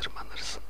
tırmanırsın.